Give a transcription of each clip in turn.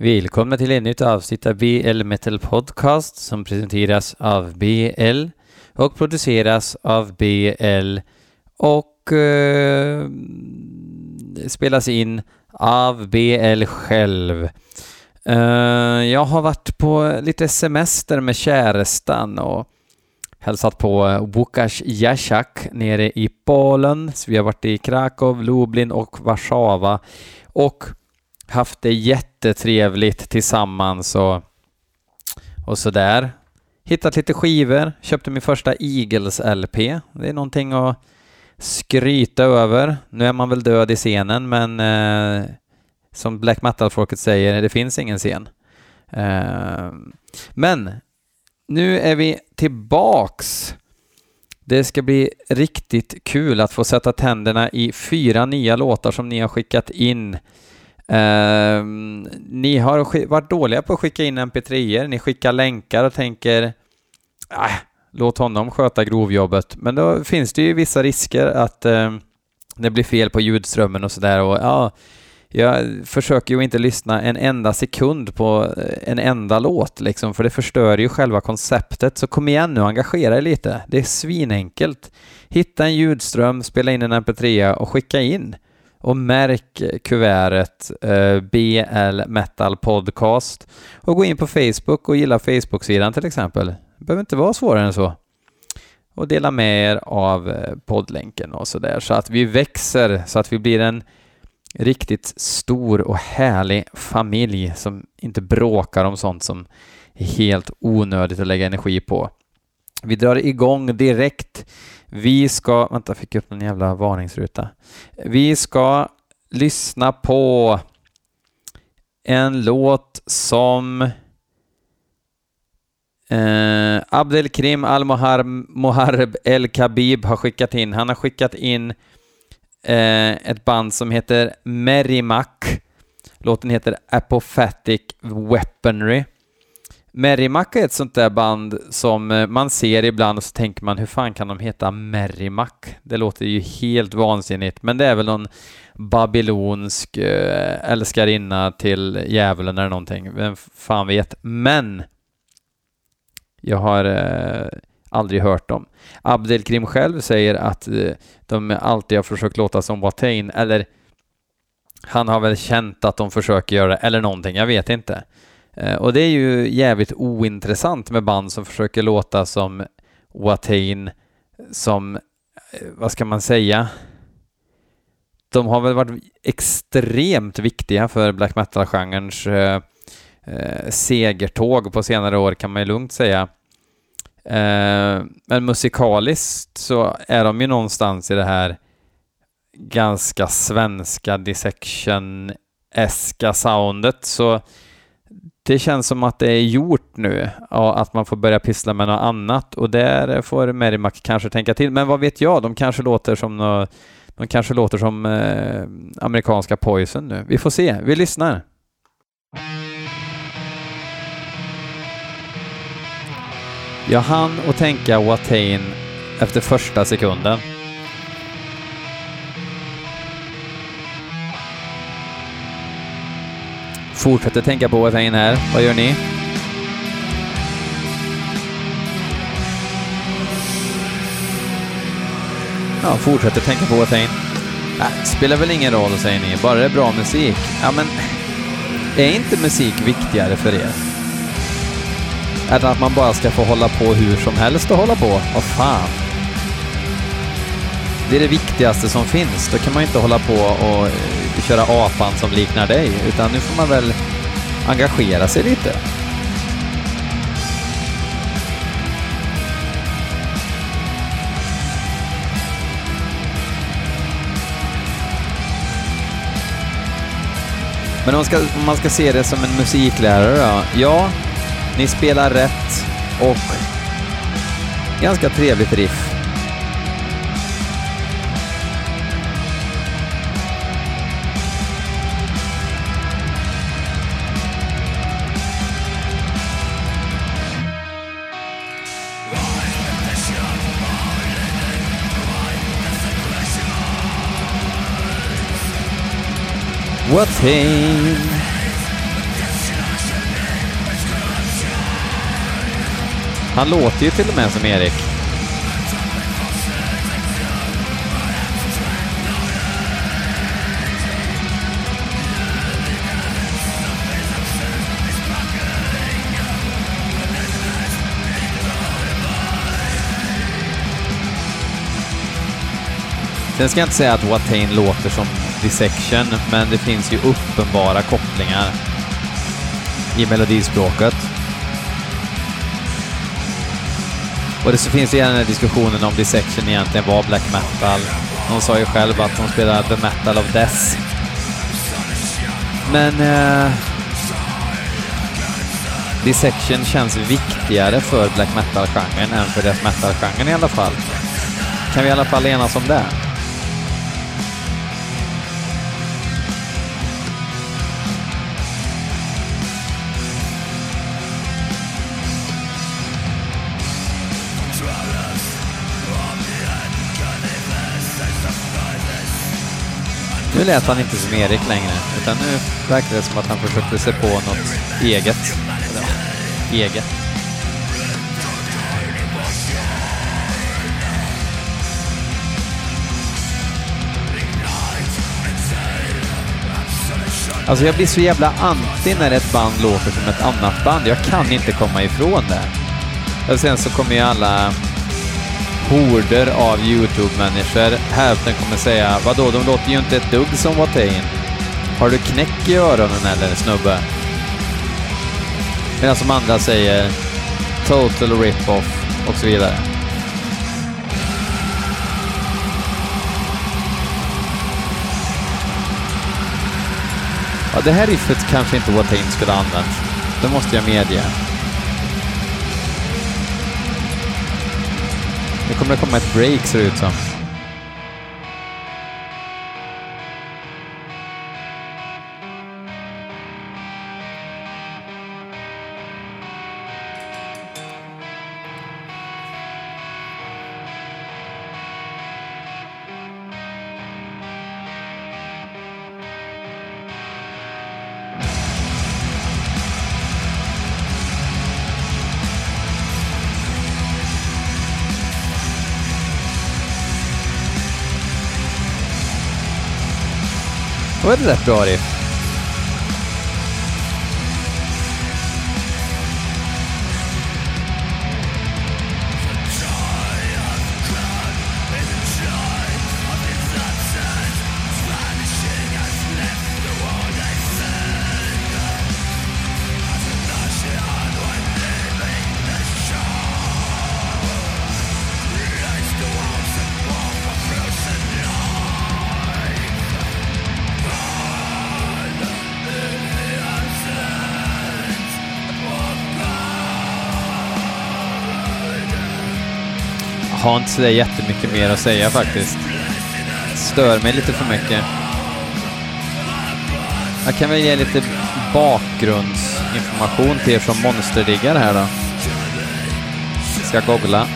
Välkomna till ännu ett avsnitt av BL Metal Podcast som presenteras av BL och produceras av BL och eh, spelas in av BL själv. Eh, jag har varit på lite semester med kärestan och hälsat på Łukasz Jasiak nere i Polen. Så vi har varit i Krakow, Lublin och Warszawa och haft det jättetrevligt tillsammans och, och sådär. Hittat lite skivor, köpte min första Eagles-LP. Det är någonting att skryta över. Nu är man väl död i scenen, men eh, som black metal-folket säger, det finns ingen scen. Eh, men nu är vi tillbaks. Det ska bli riktigt kul att få sätta tänderna i fyra nya låtar som ni har skickat in. Eh, ni har varit dåliga på att skicka in mp3er, ni skickar länkar och tänker äh, låt honom sköta grovjobbet. Men då finns det ju vissa risker att eh, det blir fel på ljudströmmen och sådär och ja, jag försöker ju inte lyssna en enda sekund på eh, en enda låt liksom, för det förstör ju själva konceptet. Så kom igen nu, engagera er lite. Det är svinenkelt. Hitta en ljudström, spela in en mp3 och skicka in. Och märk kuvertet eh, BL Metal Podcast och gå in på Facebook och gilla Facebook-sidan till exempel. Det behöver inte vara svårare än så. Och dela med er av eh, poddlänken och sådär så att vi växer, så att vi blir en riktigt stor och härlig familj som inte bråkar om sånt som är helt onödigt att lägga energi på. Vi drar igång direkt. Vi ska, vänta, fick upp någon jävla varningsruta. Vi ska lyssna på en låt som eh, Abdelkrim Al-Moharb El-Khabib har skickat in. Han har skickat in eh, ett band som heter Merrimack. Låten heter Apophatic Weaponry. Merrimack är ett sånt där band som eh, man ser ibland och så tänker man hur fan kan de heta Merrimack? Det låter ju helt vansinnigt, men det är väl någon babylonsk eh, älskarinna till djävulen eller någonting. Vem fan vet? Men jag har eh, aldrig hört dem. Abdelkrim själv säger att eh, de alltid har försökt låta som Watain, eller han har väl känt att de försöker göra det, eller någonting, jag vet inte. Eh, och det är ju jävligt ointressant med band som försöker låta som Watain, som, eh, vad ska man säga, de har väl varit extremt viktiga för black metal-genrens eh, eh, segertåg på senare år kan man ju lugnt säga. Eh, men musikaliskt så är de ju någonstans i det här ganska svenska dissection-eska soundet, så det känns som att det är gjort nu och att man får börja pyssla med något annat och där får Merrimack kanske tänka till. Men vad vet jag, de kanske låter som nå, de kanske låter som eh, amerikanska Poison nu. Vi får se, vi lyssnar. Jag hann att tänka Watain efter första sekunden. Fortsätter tänka på Watain här. Vad gör ni? Ja, fortsätter tänka på Watain. Äh, spelar väl ingen roll, säger ni, bara det är bra musik. Ja, men är inte musik viktigare för er? än att man bara ska få hålla på hur som helst och hålla på. Vad fan. Det är det viktigaste som finns. Då kan man ju inte hålla på och eh, inte köra apan som liknar dig, utan nu får man väl engagera sig lite. Men om man, ska, om man ska se det som en musiklärare då? Ja, ni spelar rätt och ganska trevligt riff. Fame. Han låter ju till och med som Erik. Sen ska jag inte säga att Watain låter som Dissection, men det finns ju uppenbara kopplingar i melodispråket. Och det så finns det den här diskussionen om Dissection egentligen var black metal. Hon sa ju själv att hon spelar the metal of death. Men... Eh, Dissection känns viktigare för black metal-genren än för death metal-genren i alla fall. Kan vi i alla fall enas om det? Nu lät han inte som Erik längre, utan nu verkar det som att han försökte sig på något eget. Eller, eget. Alltså jag blir så jävla anti när ett band låter som ett annat band. Jag kan inte komma ifrån det. Och sen så kommer ju alla horder av YouTube-människor. Hälften kommer säga vadå, de låter ju inte ett dugg som Watain. Har du knäck i öronen eller snubbe? Medan de andra säger total rip-off och så vidare. Ja, det här riffet kanske inte Watain skulle ha använt. Det måste jag medge. Nu kommer det komma ett break ser det ut som. Det var har inte sådär jättemycket mer att säga faktiskt. Stör mig lite för mycket. Jag kan väl ge lite bakgrundsinformation till er som monsterdiggar här då. Ska googla.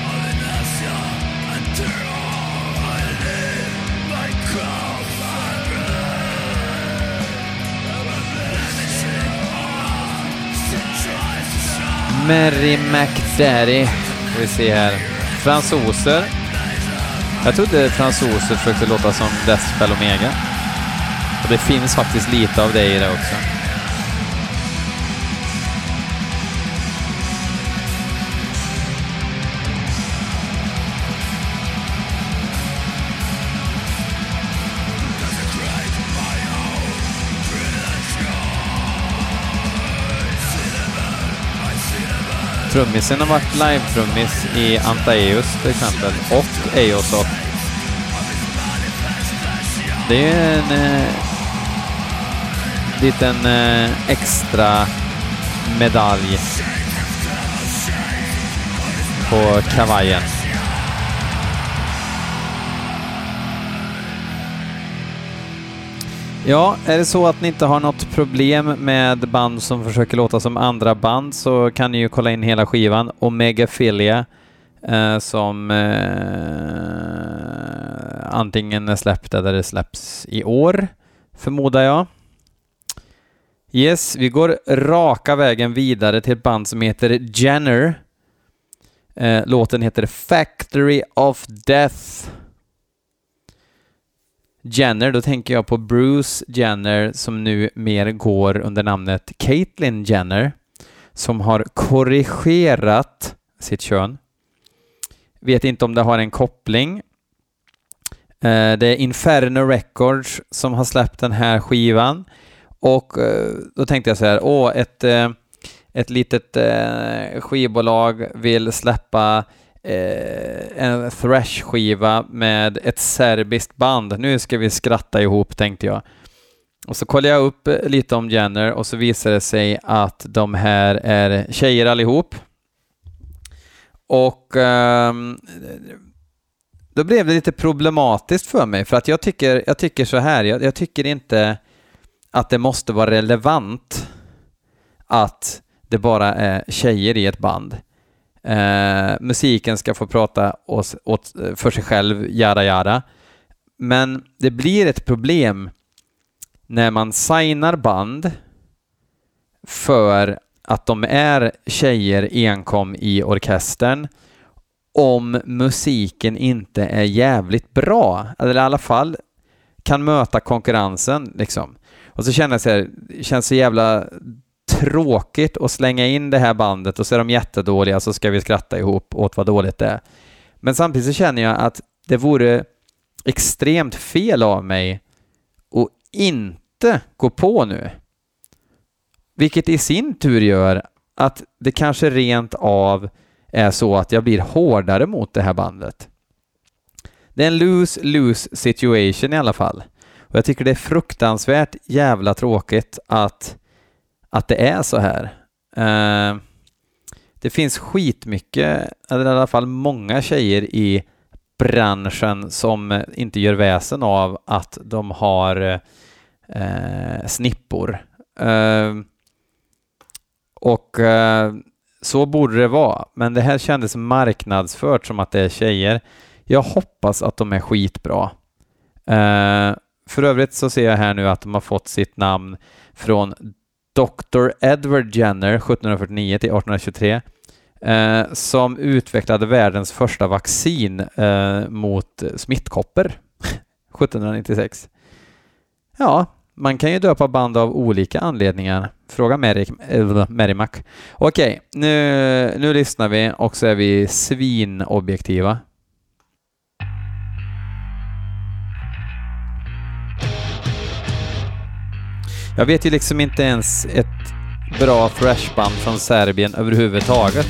Mary McDaddy. Får vi se här. Fransoser. Jag trodde fransoser försökte låta som Deathspell Omega. Och det finns faktiskt lite av det i det också. Trummisen har varit live-trummis i Antaeus till exempel, och Eosoft. Det är en eh, liten eh, extra medalj på kavajen. Ja, är det så att ni inte har något problem med band som försöker låta som andra band så kan ni ju kolla in hela skivan Omegaphilia eh, som eh, antingen är släppt eller det släpps i år, förmodar jag. Yes, vi går raka vägen vidare till ett band som heter Jenner. Eh, låten heter Factory of Death. Jenner, då tänker jag på Bruce Jenner som nu mer går under namnet Caitlyn Jenner som har korrigerat sitt kön. Vet inte om det har en koppling. Eh, det är Inferno Records som har släppt den här skivan och eh, då tänkte jag så här, åh, ett, eh, ett litet skivbolag vill släppa Eh, en thrash-skiva med ett serbiskt band. Nu ska vi skratta ihop, tänkte jag. Och så kollade jag upp eh, lite om Jenner och så visade det sig att de här är tjejer allihop. Och um, då blev det lite problematiskt för mig för att jag tycker, jag tycker så här, jag, jag tycker inte att det måste vara relevant att det bara är tjejer i ett band. Eh, musiken ska få prata åt, åt, för sig själv, jada jada. Men det blir ett problem när man signar band för att de är tjejer enkom i orkestern om musiken inte är jävligt bra, eller i alla fall kan möta konkurrensen liksom. Och så känner jag så här, det känns så jävla tråkigt att slänga in det här bandet och så är de jättedåliga så ska vi skratta ihop åt vad dåligt det är. Men samtidigt så känner jag att det vore extremt fel av mig att inte gå på nu. Vilket i sin tur gör att det kanske rent av är så att jag blir hårdare mot det här bandet. Det är en lose-lose situation i alla fall. Och jag tycker det är fruktansvärt jävla tråkigt att, att det är så här. Eh, det finns skitmycket, eller i alla fall många tjejer i branschen som inte gör väsen av att de har eh, snippor. Eh, och så borde det vara, men det här kändes marknadsfört som att det är tjejer. Jag hoppas att de är skitbra. För övrigt så ser jag här nu att de har fått sitt namn från Dr. Edward Jenner 1749 till 1823 eh, som utvecklade världens första vaccin eh, mot smittkoppor 1796. Ja, man kan ju döpa band av olika anledningar. Fråga Merrimack. Eh, Okej, nu, nu lyssnar vi och så är vi svinobjektiva. Jag vet ju liksom inte ens ett bra thrashband från Serbien överhuvudtaget.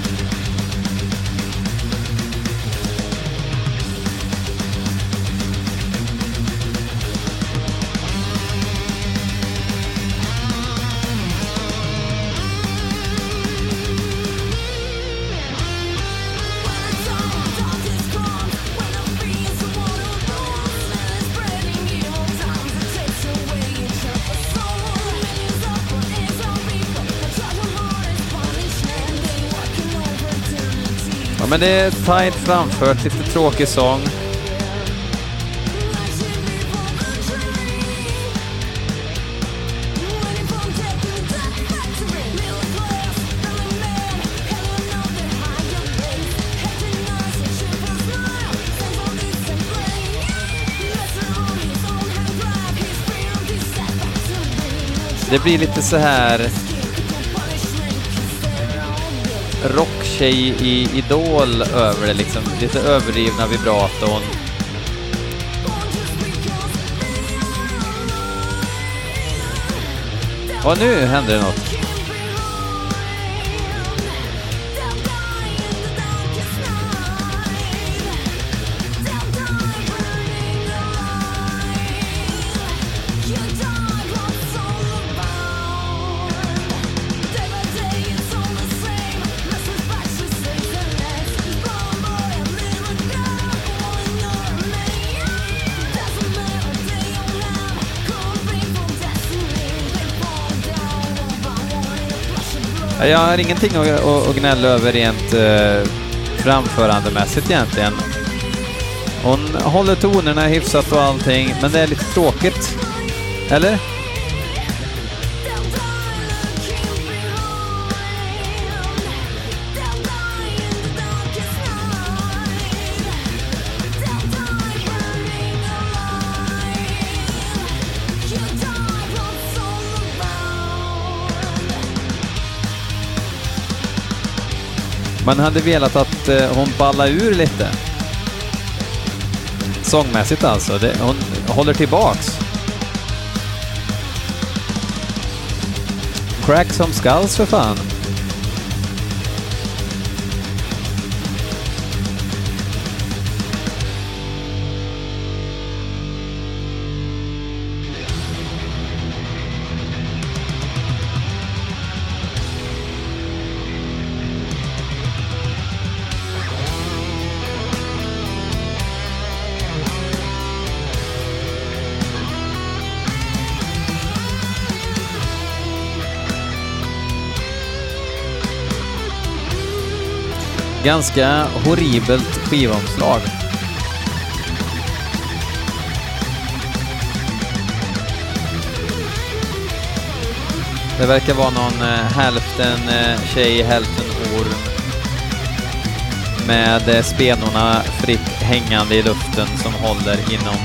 Men det är tight framfört, lite tråkig sång. Det blir lite så här tjej i Idol över det liksom. Lite överdrivna vibraton. Och nu händer det något. Jag har ingenting att, att gnälla över rent eh, framförandemässigt egentligen. Hon håller tonerna hyfsat och allting, men det är lite tråkigt. Eller? Man hade velat att eh, hon ballar ur lite. Sångmässigt alltså. Det, hon håller tillbaks. Crack som skulls för fan. Ganska horribelt skivomslag. Det verkar vara någon eh, hälften eh, tjej, hälften orm med eh, spenorna fritt hängande i luften som håller inom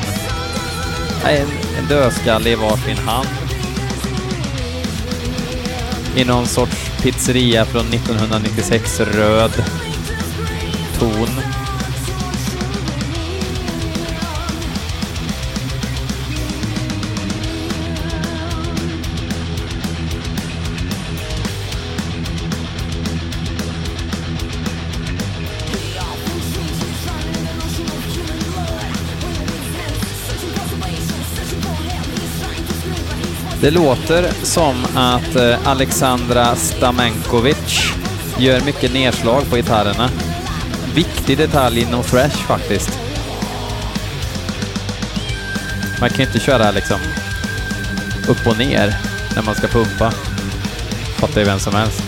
en, en dödskalle i varsin hand. I någon sorts pizzeria från 1996, röd ton. Det låter som att eh, Alexandra Stamenkovic gör mycket nedslag på gitarrerna. Viktig detalj inom thrash faktiskt. Man kan ju inte köra liksom upp och ner när man ska pumpa. Fattar ju vem som helst.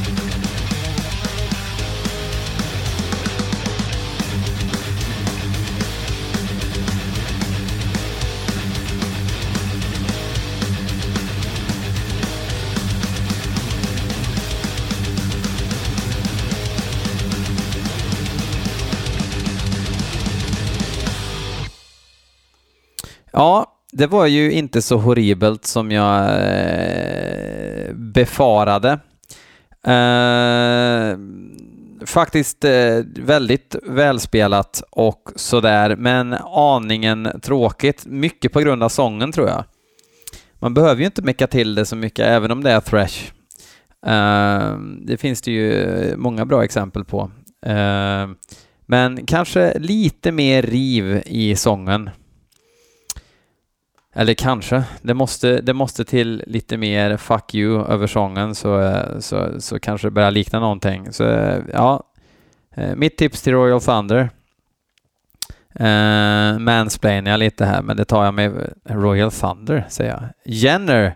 Ja, det var ju inte så horribelt som jag eh, befarade. Eh, faktiskt eh, väldigt välspelat och sådär, men aningen tråkigt. Mycket på grund av sången tror jag. Man behöver ju inte mecka till det så mycket, även om det är thrash. Eh, det finns det ju många bra exempel på. Eh, men kanske lite mer riv i sången. Eller kanske. Det måste, det måste till lite mer fuck you över sången så, så, så kanske det börjar likna någonting. Så ja, eh, mitt tips till Royal Thunder. Eh, uh, mansplainar jag lite här, men det tar jag med Royal Thunder, säger jag. Jenner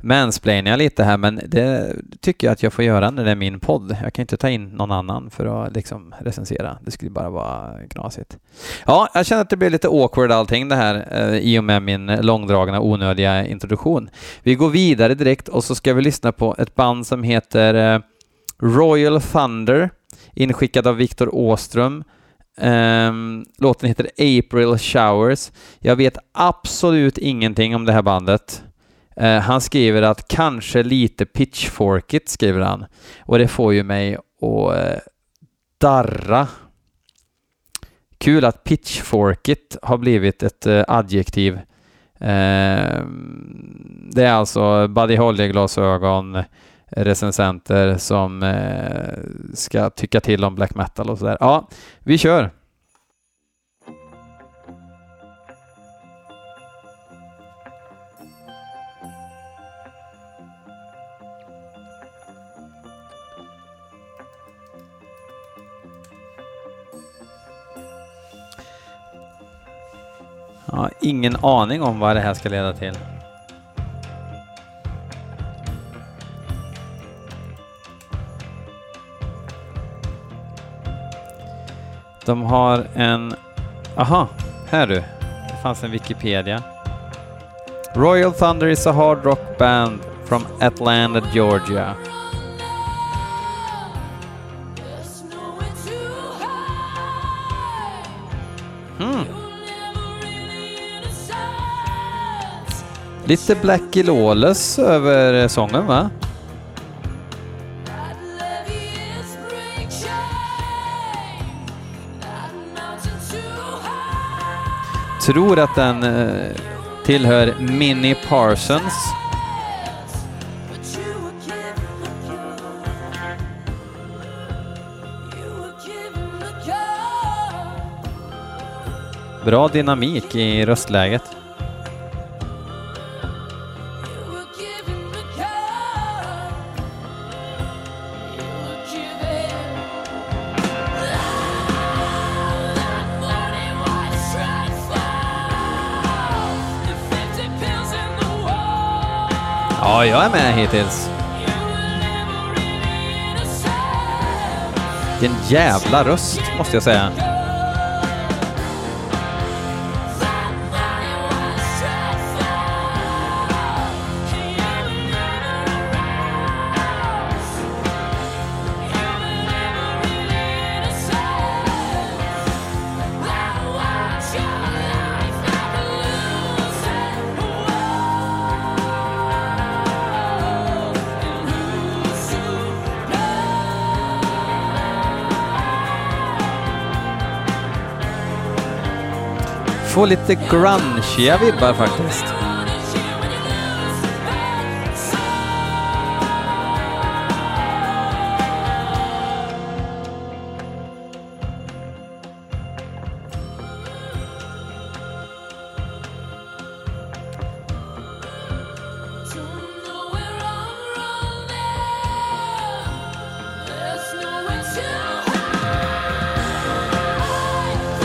mansplainar jag lite här, men det tycker jag att jag får göra när det är min podd. Jag kan inte ta in någon annan för att liksom recensera. Det skulle bara vara knasigt. Ja, jag känner att det blir lite awkward allting det här eh, i och med min långdragna onödiga introduktion. Vi går vidare direkt och så ska vi lyssna på ett band som heter eh, Royal Thunder, inskickad av Viktor Åström Um, låten heter April Showers. Jag vet absolut ingenting om det här bandet. Eh, han skriver att kanske lite pitchforkigt, skriver han. Och det får ju mig att eh, darra. Kul att pitchforkigt har blivit ett eh, adjektiv. Ehm, det är alltså Buddy Holly-glasögon, recensenter som eh, ska tycka till om black metal och sådär. Ja, vi kör! Jag har ingen aning om vad det här ska leda till. De har en... Aha, här du. Det fanns en Wikipedia. Royal Thunder is a hard rock band from Atlanta, Georgia. Lite Blackie Lawless över eh, sången va? Tror att den eh, tillhör Mini Parsons. Bra dynamik i röstläget. Ja, är med hittills. Vilken jävla röst, måste jag säga. Får lite grungeiga vibbar faktiskt.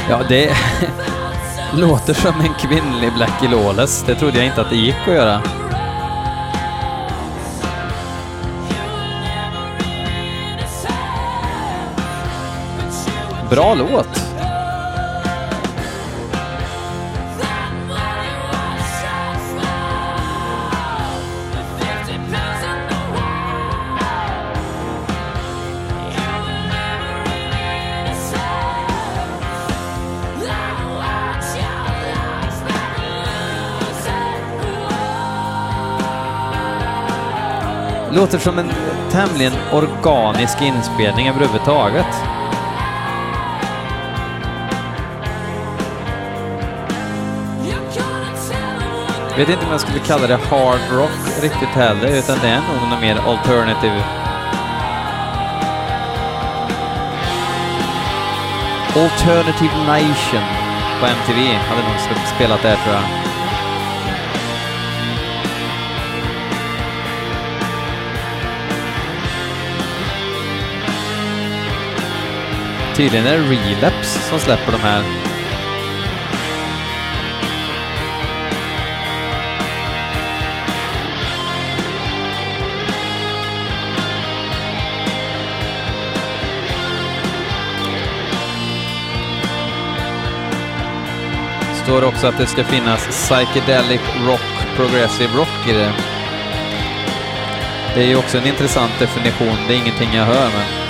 Ja, det låter som en kvinnlig Blackie Lawless. Det trodde jag inte att det gick att göra. Bra låt! Låter som en tämligen organisk inspelning överhuvudtaget. Vet inte om jag skulle kalla det hard rock riktigt heller, utan det är nog något mer alternative. Alternative Nation på MTV hade nog spelat där tror jag. Tydligen är det Relapse som släpper de här. Står också att det ska finnas psychedelic rock, progressive rock i det. Det är ju också en intressant definition, det är ingenting jag hör men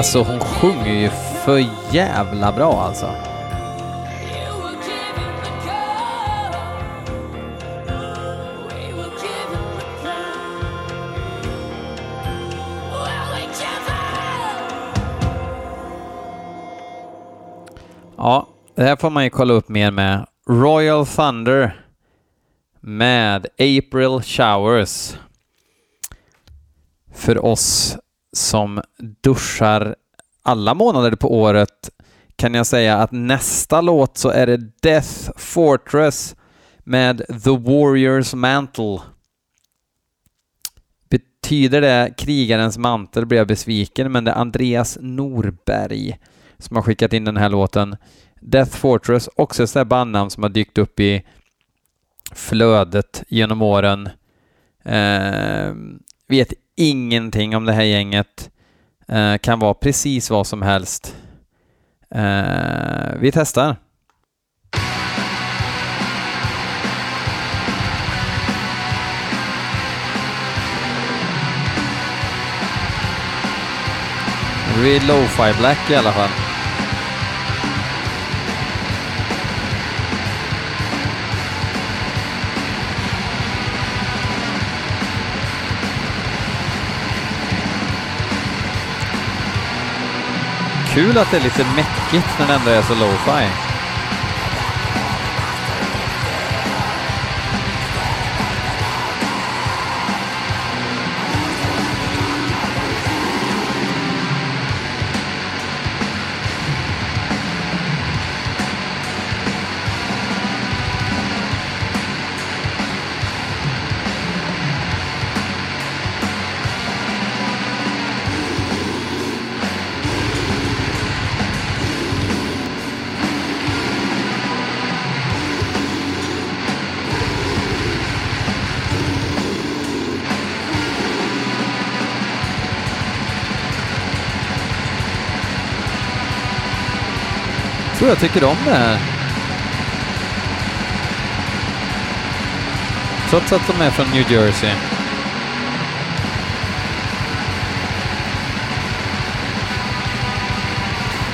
Alltså hon sjunger ju för jävla bra alltså. Ja, det här får man ju kolla upp mer med. Royal Thunder med April Showers. För oss som duschar alla månader på året kan jag säga att nästa låt så är det Death Fortress med The Warriors Mantle. Betyder det krigarens mantel blir jag besviken, men det är Andreas Norberg som har skickat in den här låten. Death Fortress, också ett bandnamn som har dykt upp i flödet genom åren. Eh, vet ingenting om det här gänget. Eh, kan vara precis vad som helst. Eh, vi testar. Det blir lo-fi black i alla fall. Kul att det är lite mäckigt när det ändå är så lo-fi. Jag tycker om det här. Trots att de är från New Jersey.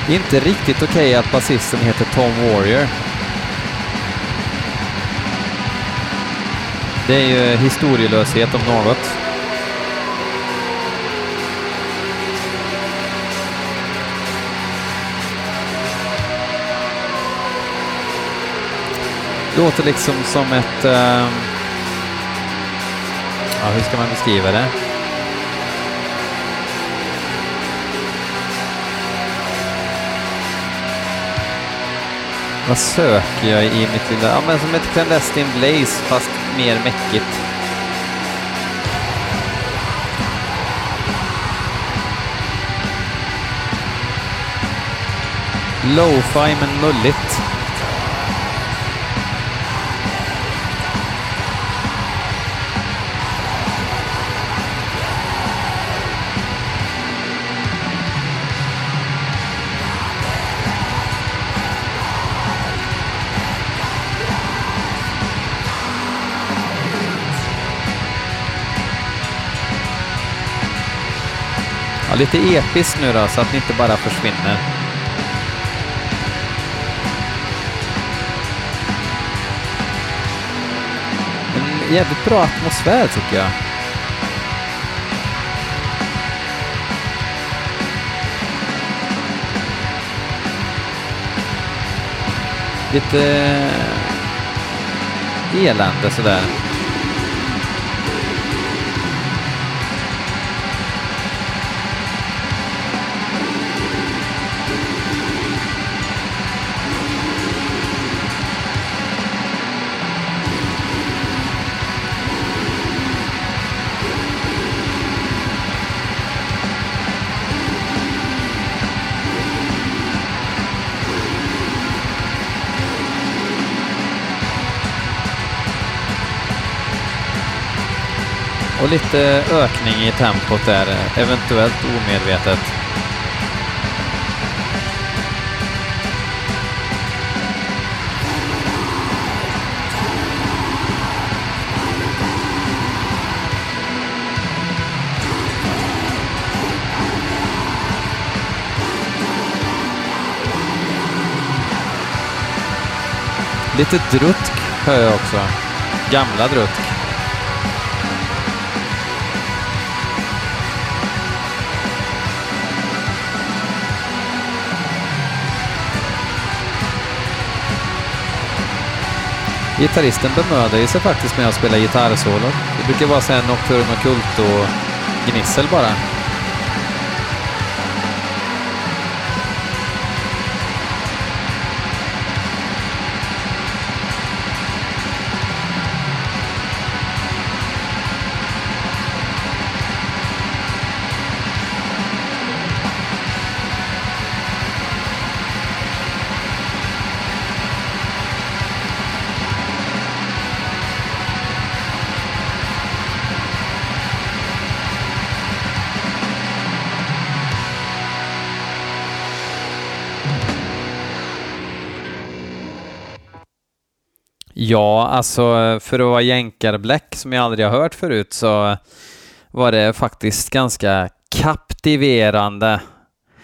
Inte riktigt okej okay att basisten heter Tom Warrior. Det är ju historielöshet om något. Låter liksom som ett... Uh, ja, hur ska man beskriva det? Vad söker jag i mitt lilla... Ja, men som ett Clandestine Blaze fast mer mäckigt. Lo-fi men mulligt. Lite episkt nu då, så att ni inte bara försvinner. En jävligt bra atmosfär tycker jag. Lite eh, elände sådär. Och eh, lite ökning i tempot där, eh, eventuellt omedvetet. Lite drutk hör jag också. Gamla drutk. Gitarristen bemödar sig faktiskt med att spela gitarrsolo. Det brukar vara såhär Nocturne och Nocturno Culto-gnissel bara. Ja, alltså för att vara jänkarbläck som jag aldrig har hört förut så var det faktiskt ganska kaptiverande.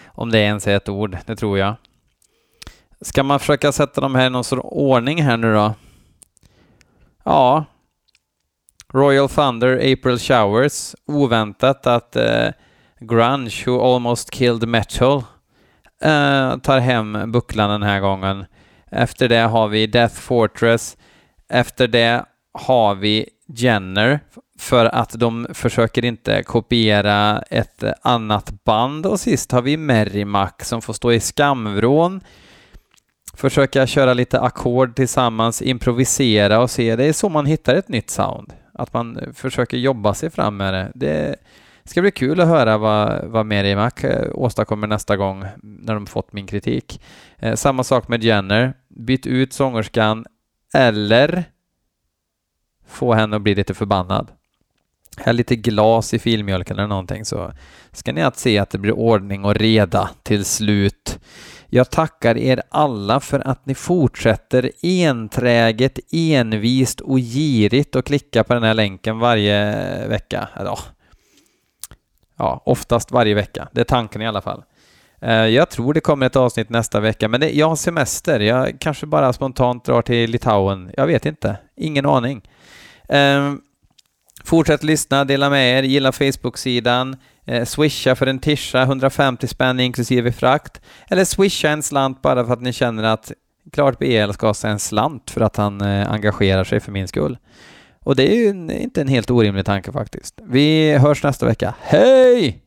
Om det ens är ett ord, det tror jag. Ska man försöka sätta dem här i någon sorts ordning här nu då? Ja. Royal Thunder, April Showers. Oväntat att eh, Grunge, Who Almost Killed Metal, eh, tar hem bucklan den här gången. Efter det har vi Death Fortress. Efter det har vi Jenner för att de försöker inte kopiera ett annat band och sist har vi Merrimack som får stå i skamvrån försöka köra lite ackord tillsammans, improvisera och se. Det är så man hittar ett nytt sound. Att man försöker jobba sig fram med det. Det ska bli kul att höra vad, vad Merrimack eh, åstadkommer nästa gång när de fått min kritik. Eh, samma sak med Jenner. Byt ut sångerskan eller få henne att bli lite förbannad. Häll lite glas i filmjölken eller någonting så ska ni att se att det blir ordning och reda till slut. Jag tackar er alla för att ni fortsätter enträget, envist och girigt att klicka på den här länken varje vecka. Ja, ja oftast varje vecka. Det är tanken i alla fall. Eh, jag tror det kommer ett avsnitt nästa vecka, men det, jag har semester. Jag kanske bara spontant drar till Litauen. Jag vet inte. Ingen aning. Um, fortsätt lyssna, dela med er, gilla Facebook-sidan, eh, swisha för en tisha, 150 spänn inklusive frakt, eller swisha en slant bara för att ni känner att klart BL ska ha en slant för att han eh, engagerar sig för min skull. Och det är ju en, inte en helt orimlig tanke faktiskt. Vi hörs nästa vecka. Hej!